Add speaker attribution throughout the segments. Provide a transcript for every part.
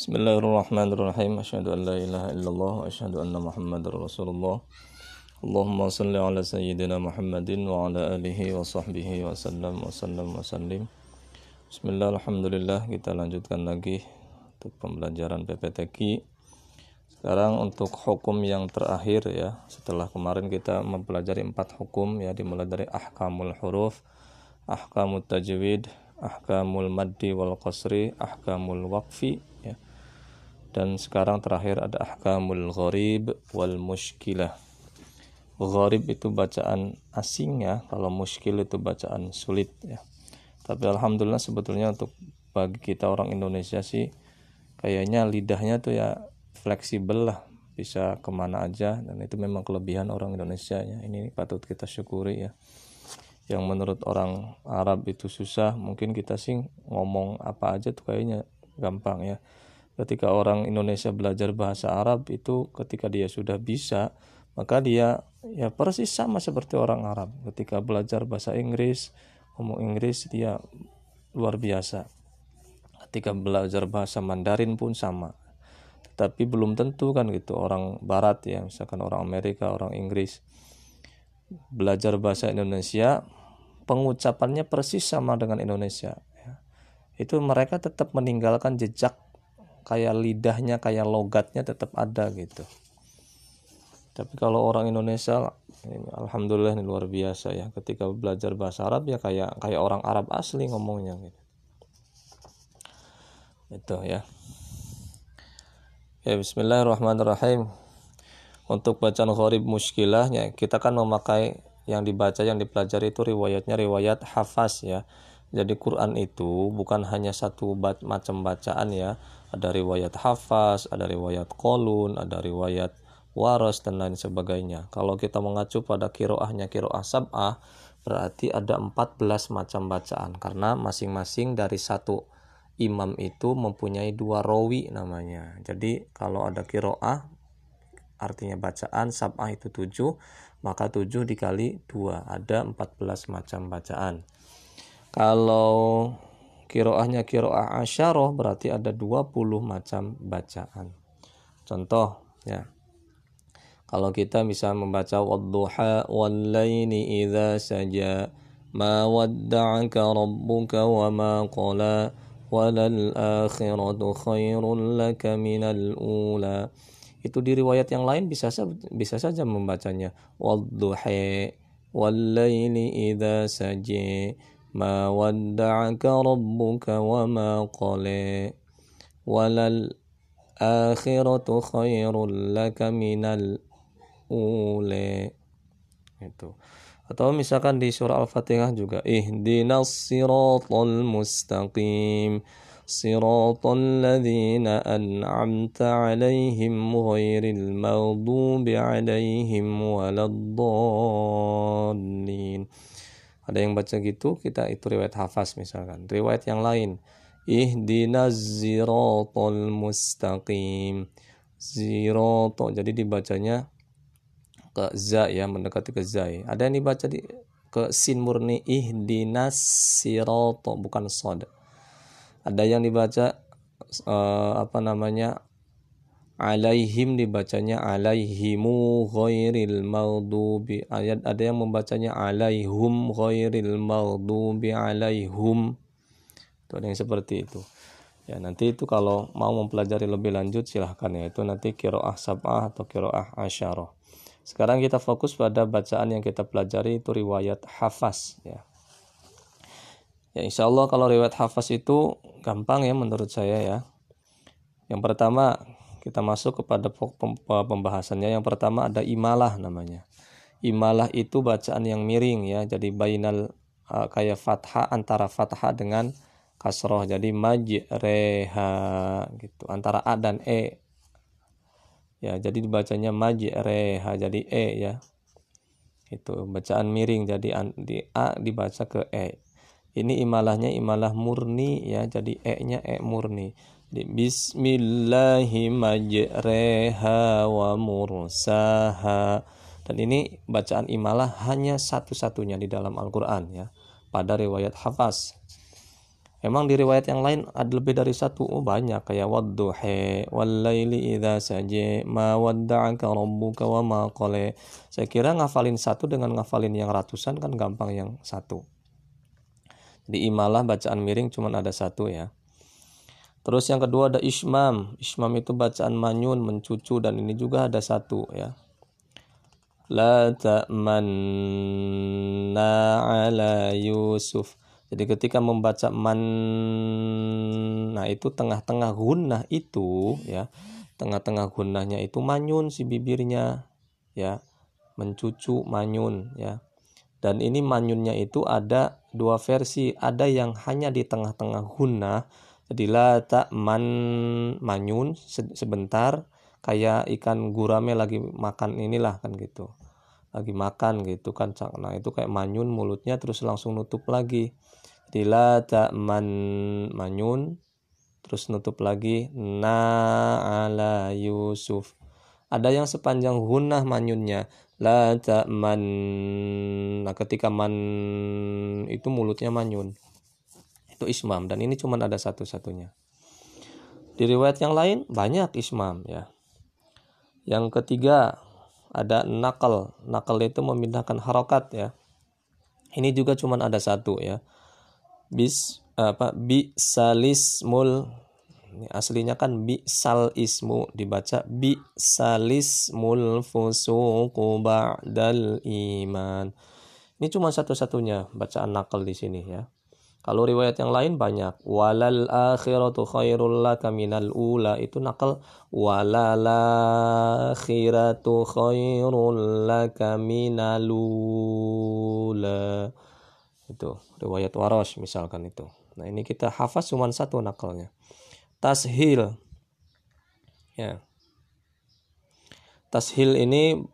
Speaker 1: Bismillahirrahmanirrahim. Asyhadu an la ilaha illallah wa asyhadu anna Muhammadar Rasulullah. Allahumma salli ala sayyidina Muhammadin wa ala alihi wa sahbihi wa sallam wa sallam wa sallim. Bismillah, alhamdulillah kita lanjutkan lagi untuk pembelajaran PPTQ. Sekarang untuk hukum yang terakhir ya, setelah kemarin kita mempelajari empat hukum ya dimulai dari ahkamul huruf, ahkamul tajwid, ahkamul maddi wal qasri, ahkamul waqfi ya dan sekarang terakhir ada ahkamul gharib wal muskilah gharib itu bacaan asing ya kalau muskil itu bacaan sulit ya. Tapi alhamdulillah sebetulnya untuk bagi kita orang Indonesia sih kayaknya lidahnya tuh ya fleksibel lah. Bisa ke mana aja dan itu memang kelebihan orang Indonesia ya. Ini patut kita syukuri ya. Yang menurut orang Arab itu susah mungkin kita sih ngomong apa aja tuh kayaknya gampang ya ketika orang Indonesia belajar bahasa Arab itu ketika dia sudah bisa maka dia ya persis sama seperti orang Arab. Ketika belajar bahasa Inggris ngomong Inggris dia luar biasa. Ketika belajar bahasa Mandarin pun sama. Tapi belum tentu kan gitu orang Barat ya misalkan orang Amerika orang Inggris. Belajar bahasa Indonesia pengucapannya persis sama dengan Indonesia ya. itu mereka tetap meninggalkan jejak kayak lidahnya kayak logatnya tetap ada gitu. Tapi kalau orang Indonesia ini, alhamdulillah ini luar biasa ya. Ketika belajar bahasa Arab ya kayak kayak orang Arab asli ngomongnya gitu. Itu ya. Ya Bismillahirrahmanirrahim. Untuk bacaan gharib muskilahnya kita kan memakai yang dibaca yang dipelajari itu riwayatnya riwayat hafaz ya jadi Quran itu bukan hanya satu macam bacaan ya ada riwayat hafaz, ada riwayat kolun, ada riwayat waras dan lain sebagainya. Kalau kita mengacu pada kiroahnya kiroah sab'ah, berarti ada 14 macam bacaan karena masing-masing dari satu imam itu mempunyai dua rawi namanya. Jadi kalau ada kiroah artinya bacaan sab'ah itu 7, maka 7 dikali 2 ada 14 macam bacaan. Kalau kiroahnya kiroah asyaroh berarti ada 20 macam bacaan. Contoh ya. Kalau kita bisa membaca wadduha wallaini idza saja ma wadda'aka rabbuka wa ma qala walal akhiratu khairul laka minal ula. Itu di riwayat yang lain bisa bisa saja membacanya wadduha wallaini idza saja ما ودعك ربك وما قلى وللآخرة خير لك من الأولى itu atau misalkan di surah Al-Fatihah juga ihdinas siratal mustaqim siratal ladzina an'amta 'alaihim ghairil maghdubi 'alaihim waladdallin ada yang baca gitu kita itu riwayat hafaz misalkan. Riwayat yang lain. Ihdinas ziratal mustaqim. Zirato jadi dibacanya ke za ya mendekati ke za. Ada yang dibaca di ke sin murni ihdinas sirato bukan sod. Ada yang dibaca uh, apa namanya alaihim dibacanya alaihimu ghairil maghdubi. Ayat ada yang membacanya alaihum ghairil maghdubi alaihum. Itu ada yang seperti itu. Ya nanti itu kalau mau mempelajari lebih lanjut silahkan ya. Itu nanti kiroah sab'ah atau kiroah asyarah. Sekarang kita fokus pada bacaan yang kita pelajari itu riwayat hafaz ya. Ya insya Allah kalau riwayat hafaz itu gampang ya menurut saya ya. Yang pertama kita masuk kepada pembahasannya. Yang pertama ada imalah namanya. Imalah itu bacaan yang miring ya. Jadi bainal uh, kayak fathah antara fathah dengan kasroh. Jadi majreha gitu. Antara a dan e. Ya, jadi dibacanya majreha jadi e ya. Itu bacaan miring jadi di a dibaca ke e. Ini imalahnya imalah murni ya. Jadi e-nya e murni. Bismillahi majreha wa mursaha dan ini bacaan imalah hanya satu-satunya di dalam Al-Quran ya pada riwayat hafaz Emang di riwayat yang lain ada lebih dari satu? Oh banyak kayak wadduhe wallaili idza saje ma wadda'aka rabbuka wa ma qale. Saya kira ngafalin satu dengan ngafalin yang ratusan kan gampang yang satu. Di imalah bacaan miring cuma ada satu ya. Terus yang kedua ada ismam. Ismam itu bacaan manyun, mencucu dan ini juga ada satu ya. La ta'manna ala Yusuf jadi ketika membaca man nah itu tengah-tengah gunnah itu ya, tengah-tengah gunnahnya itu manyun si bibirnya ya, mencucu manyun ya. Dan ini manyunnya itu ada dua versi, ada yang hanya di tengah-tengah gunnah. Jadi la tak man manyun sebentar. Kayak ikan gurame lagi makan inilah kan gitu. Lagi makan gitu kan nah itu kayak manyun mulutnya terus langsung nutup lagi. Tila man manyun terus nutup lagi. Na ala Yusuf. Ada yang sepanjang hunah manyunnya. La man nah ketika man itu mulutnya manyun itu ismam dan ini cuma ada satu-satunya. Di riwayat yang lain banyak ismam ya. Yang ketiga ada nakal. Nakal itu memindahkan harokat ya. Ini juga cuma ada satu ya. Bis apa bi salismul aslinya kan bi sal ismu dibaca bi salismul fusuqu ba'dal iman. Ini cuma satu-satunya bacaan nakal di sini ya kalau riwayat yang lain banyak. Walal akhiratu khairul laka minal ula. Itu nakal. Walal akhiratu khairul laka minal ula. Itu riwayat waros misalkan itu. Nah ini kita hafaz cuma satu nakalnya. Tashil. Ya. Tashil ini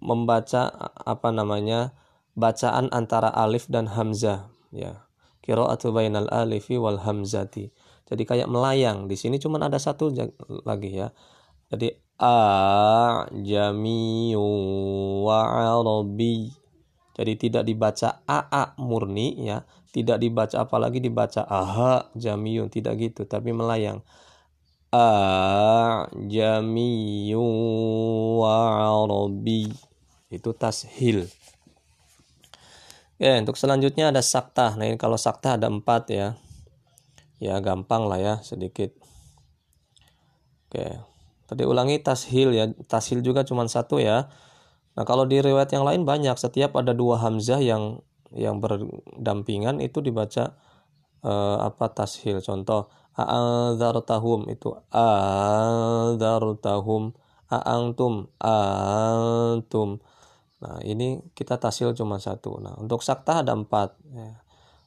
Speaker 1: membaca apa namanya bacaan antara alif dan hamzah. Ya qiraatu bainal alifi wal hamzati jadi kayak melayang di sini cuma ada satu lagi ya jadi a jamiu wa arabi jadi tidak dibaca AA murni ya, tidak dibaca apalagi dibaca aha jamiyun tidak gitu, tapi melayang. A jamiyun wa arabi. Itu tashil. Ya, untuk selanjutnya ada sakta. Nah, ini kalau sakta ada empat ya. Ya, gampang lah ya, sedikit. Oke. Tadi ulangi tashil ya. Tashil juga cuma satu ya. Nah, kalau di riwayat yang lain banyak, setiap ada dua hamzah yang yang berdampingan itu dibaca uh, apa tashil. Contoh a'adzartahum itu a'adzartahum a'antum antum. Nah, ini kita tasil cuma satu. Nah, untuk sakta ada empat. Ya.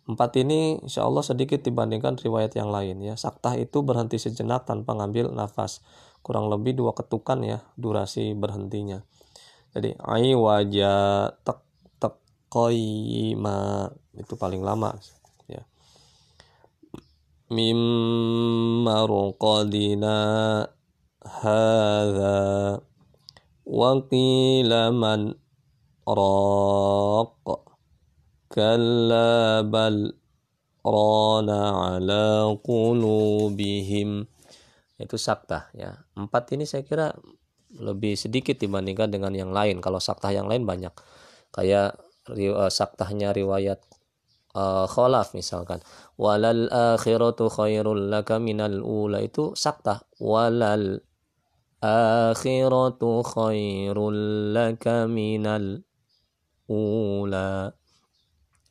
Speaker 1: Empat ini insya Allah sedikit dibandingkan riwayat yang lain ya. Sakta itu berhenti sejenak tanpa ngambil nafas. Kurang lebih dua ketukan ya durasi berhentinya. Jadi ai wajah tek tek ma itu paling lama ya. Mim marqadina hadza wa raq kalla bal rana ala qulubihim itu sakta ya empat ini saya kira lebih sedikit dibandingkan dengan yang lain. Kalau saktah yang lain banyak. Kayak uh, saktahnya riwayat uh, kholaf misalkan. Walal akhiratu khairul laka minal ula itu saktah. Walal akhiratu khairul laka minal ula.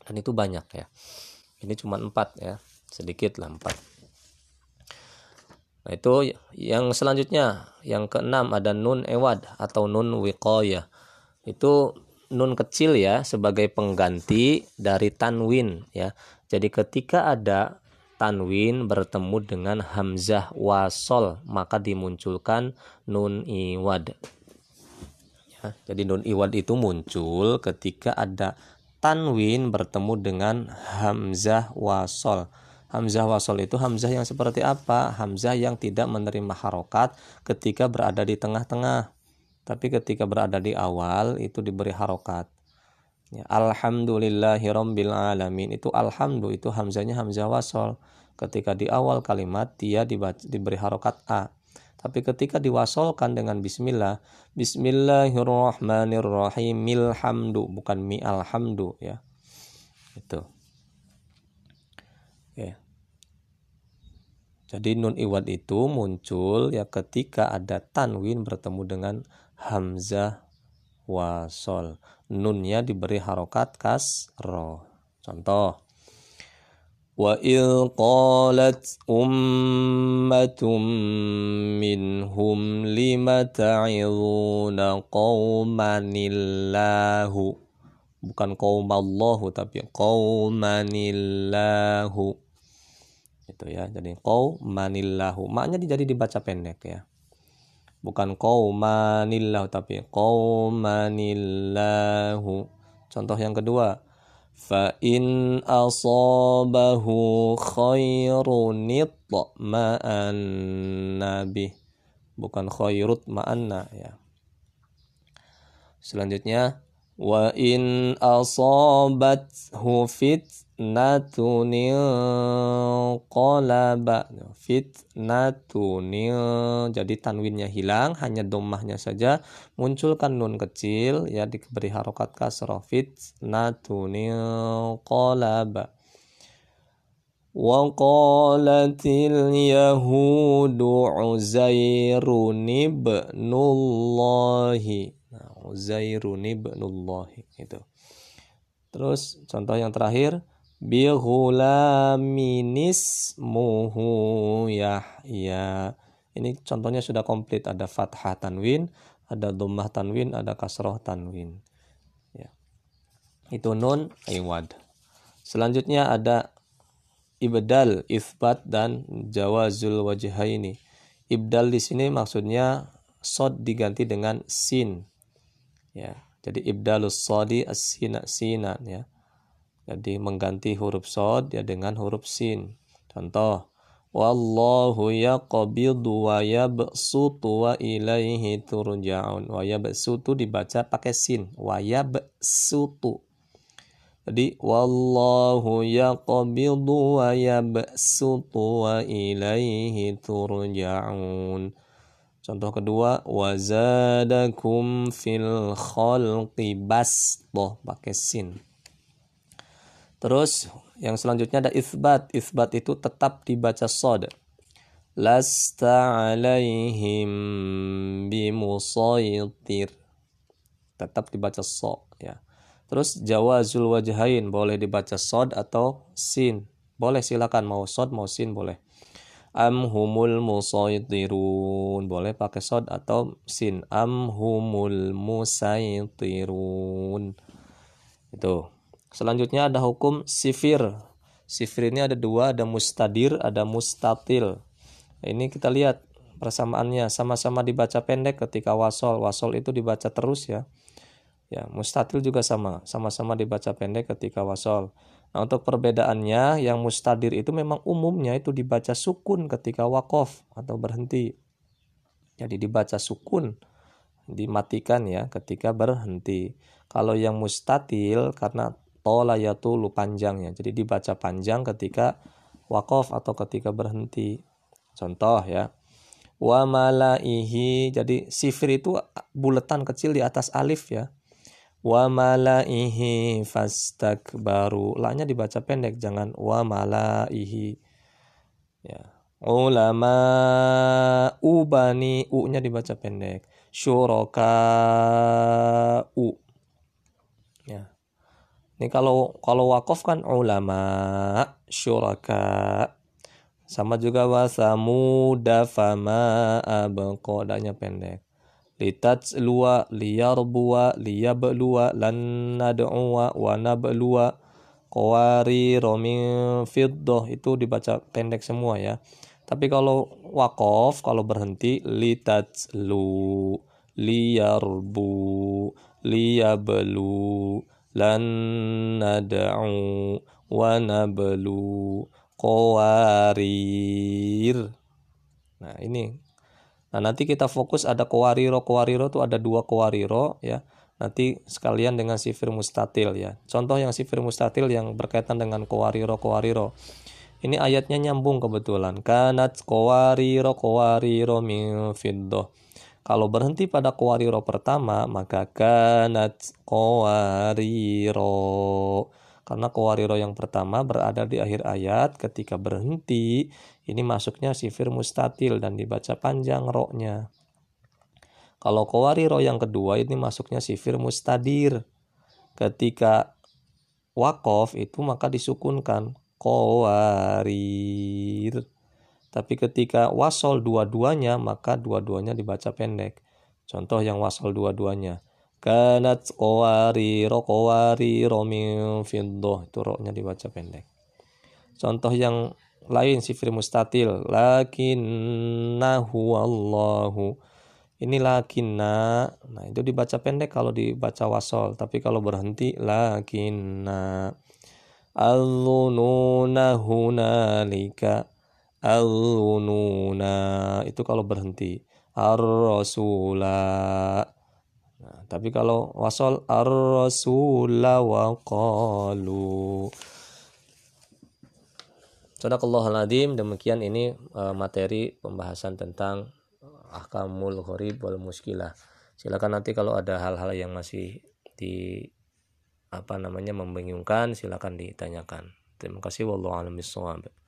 Speaker 1: Dan itu banyak ya. Ini cuma empat ya. Sedikit lah empat. Nah, itu yang selanjutnya, yang keenam ada nun ewad atau nun wiqoya. Itu nun kecil ya sebagai pengganti dari tanwin ya. Jadi ketika ada tanwin bertemu dengan hamzah wasol maka dimunculkan nun iwad. Jadi nun iwad itu muncul ketika ada tanwin bertemu dengan hamzah wasol. Hamzah wasol itu hamzah yang seperti apa? Hamzah yang tidak menerima harokat ketika berada di tengah-tengah. Tapi ketika berada di awal itu diberi harokat. Ya, Alhamdulillahirabbil alamin itu alhamdu itu hamzanya hamzah wasol. Ketika di awal kalimat dia diberi harokat a. Tapi ketika diwasolkan dengan bismillah, bismillahirrahmanirrahim, milhamdu bukan mi alhamdu ya. Itu. Oke. Jadi nun iwad itu muncul ya ketika ada tanwin bertemu dengan hamzah wasol. Nunnya diberi harokat kasroh. Contoh. Wa il qalat ummatum minhum lima ta'iduna qawmanillahu bukan qaumallahu tapi qaumanillahu itu ya jadi qaumanillahu maknya jadi dibaca pendek ya. Bukan qaumanillahu tapi qaumanillahu contoh yang kedua in asabahu khairun ma'an nabi bukan khairut ma'anna ya. Selanjutnya wa in asabathu fitnatun qalaba fitnatun jadi tanwinnya hilang hanya domahnya saja munculkan nun kecil ya diberi harokat kasrah fitnatun qalaba وقالت اليهود عزير ابن الله Uzairun ibnullah itu. Terus contoh yang terakhir bihulaminis muhu Yahya. Ini contohnya sudah komplit ada fathah tanwin, ada dhammah tanwin, ada kasroh tanwin. Ya. Itu nun iwad. Selanjutnya ada ibdal, isbat dan jawazul wajhaini. Ibdal di sini maksudnya sod diganti dengan sin ya jadi ibdalus sodi as-sina sinan ya jadi mengganti huruf sod ya dengan huruf sin. Contoh wallahu yaqbidu wa yabsutu wa ilaihi turja'un. Wa yabsutu dibaca pakai sin. Wa yabsutu. Jadi wallahu yaqbidu wa yabsutu wa ilaihi turja'un. Contoh kedua, wazadakum fil khalqi basṭah pakai sin. Terus yang selanjutnya ada isbat. Isbat itu tetap dibaca sod. Lasta alaihim bimusaitir. Tetap dibaca so ya. Terus jawazul wajhain boleh dibaca sod atau sin. Boleh silakan mau sod mau sin boleh am humul musaitirun boleh pakai sod atau sin am humul musaitirun itu selanjutnya ada hukum sifir. Sifir ini ada dua ada mustadir ada mustatil. Ini kita lihat persamaannya. Sama-sama dibaca pendek ketika wasol. Wasol itu dibaca terus ya. Ya mustatil juga sama. Sama-sama dibaca pendek ketika wasol. Nah, untuk perbedaannya yang mustadir itu memang umumnya itu dibaca sukun ketika wakof atau berhenti. Jadi dibaca sukun dimatikan ya ketika berhenti. Kalau yang mustatil karena tola yatulu panjangnya. Jadi dibaca panjang ketika wakof atau ketika berhenti. Contoh ya. Wa malaihi jadi sifir itu buletan kecil di atas alif ya wa malaihi fastakbaru la-nya dibaca pendek jangan wa malaihi ya ulama ubani u-nya dibaca pendek syuraka u ini kalau kalau wakaf kan ulama syuraka. Sama juga wasamuda fama abqadanya pendek. Litatsluwa liyarbuwa liyabluwa lan nad'uwa wa nabluwa qawari min fiddah itu dibaca pendek semua ya. Tapi kalau wakof kalau berhenti litatslu liyarbu liyablu nad'u wa nablu qawarir nah ini Nah, nanti kita fokus ada kowariro. Kowariro itu ada dua kowariro ya. nanti sekalian dengan sifir mustatil ya. Contoh yang sifir mustatil yang berkaitan dengan kowariro kowariro. Ini ayatnya nyambung kebetulan. Kanat kowariro kowariro min fiddoh. Kalau berhenti pada kowariro pertama, maka kanat kowariro. Karena kowariro yang pertama berada di akhir ayat, ketika berhenti, ini masuknya sifir mustatil dan dibaca panjang roknya. Kalau kowariro yang kedua ini masuknya sifir mustadir. Ketika wakof itu maka disukunkan kowarir. Tapi ketika wasol dua-duanya maka dua-duanya dibaca pendek. Contoh yang wasol dua-duanya. Kanat kowariro kowariro min fiddoh. Itu roknya dibaca pendek. Contoh yang lain sifir mustatil. Lakinnahu Allahu ini lakinna nah itu dibaca pendek kalau dibaca wasol tapi kalau berhenti lakinna hunalika al-lununa itu kalau berhenti. Ar-rasula. Nah, tapi kalau wasol ar-rasula wa qalu. Sadaqallahul demikian ini uh, materi pembahasan tentang ahkamul gharib wal muskilah. Silakan nanti kalau ada hal-hal yang masih di apa namanya membingungkan silakan ditanyakan. Terima kasih. Wallahu a'lam